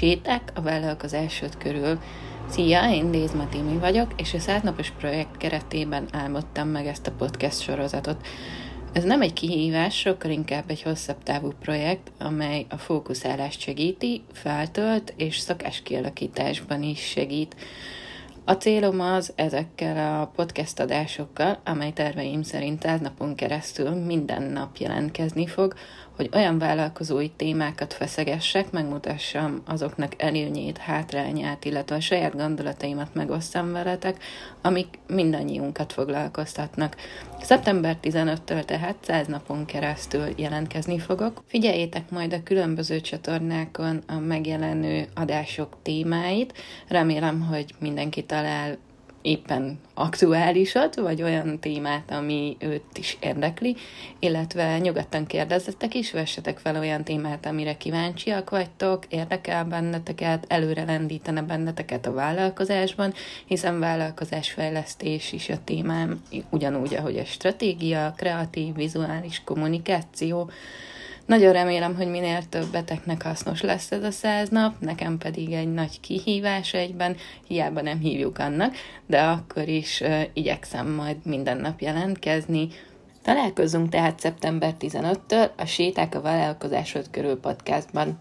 Séták a vállalkozásod körül. Szia, én Dézma Timi vagyok, és a száznapos projekt keretében álmodtam meg ezt a podcast sorozatot. Ez nem egy kihívás, sokkal inkább egy hosszabb távú projekt, amely a fókuszálást segíti, feltölt és szakás kialakításban is segít. A célom az ezekkel a podcast adásokkal, amely terveim szerint száz napon keresztül minden nap jelentkezni fog, hogy olyan vállalkozói témákat feszegessek, megmutassam azoknak előnyét, hátrányát, illetve a saját gondolataimat megosztam veletek, amik mindannyiunkat foglalkoztatnak. Szeptember 15-től tehát 100 napon keresztül jelentkezni fogok. Figyeljétek majd a különböző csatornákon a megjelenő adások témáit. Remélem, hogy mindenki talál éppen aktuálisat, vagy olyan témát, ami őt is érdekli, illetve nyugodtan kérdezzetek is, vessetek fel olyan témát, amire kíváncsiak vagytok, érdekel benneteket, előre lendítene benneteket a vállalkozásban, hiszen vállalkozásfejlesztés is a témám, ugyanúgy, ahogy a stratégia, kreatív, vizuális kommunikáció, nagyon remélem, hogy minél többeteknek hasznos lesz ez a száz nap, nekem pedig egy nagy kihívás egyben, hiába nem hívjuk annak, de akkor is uh, igyekszem majd minden nap jelentkezni. Találkozunk tehát szeptember 15-től a Séták a vállalkozásod körül podcastban.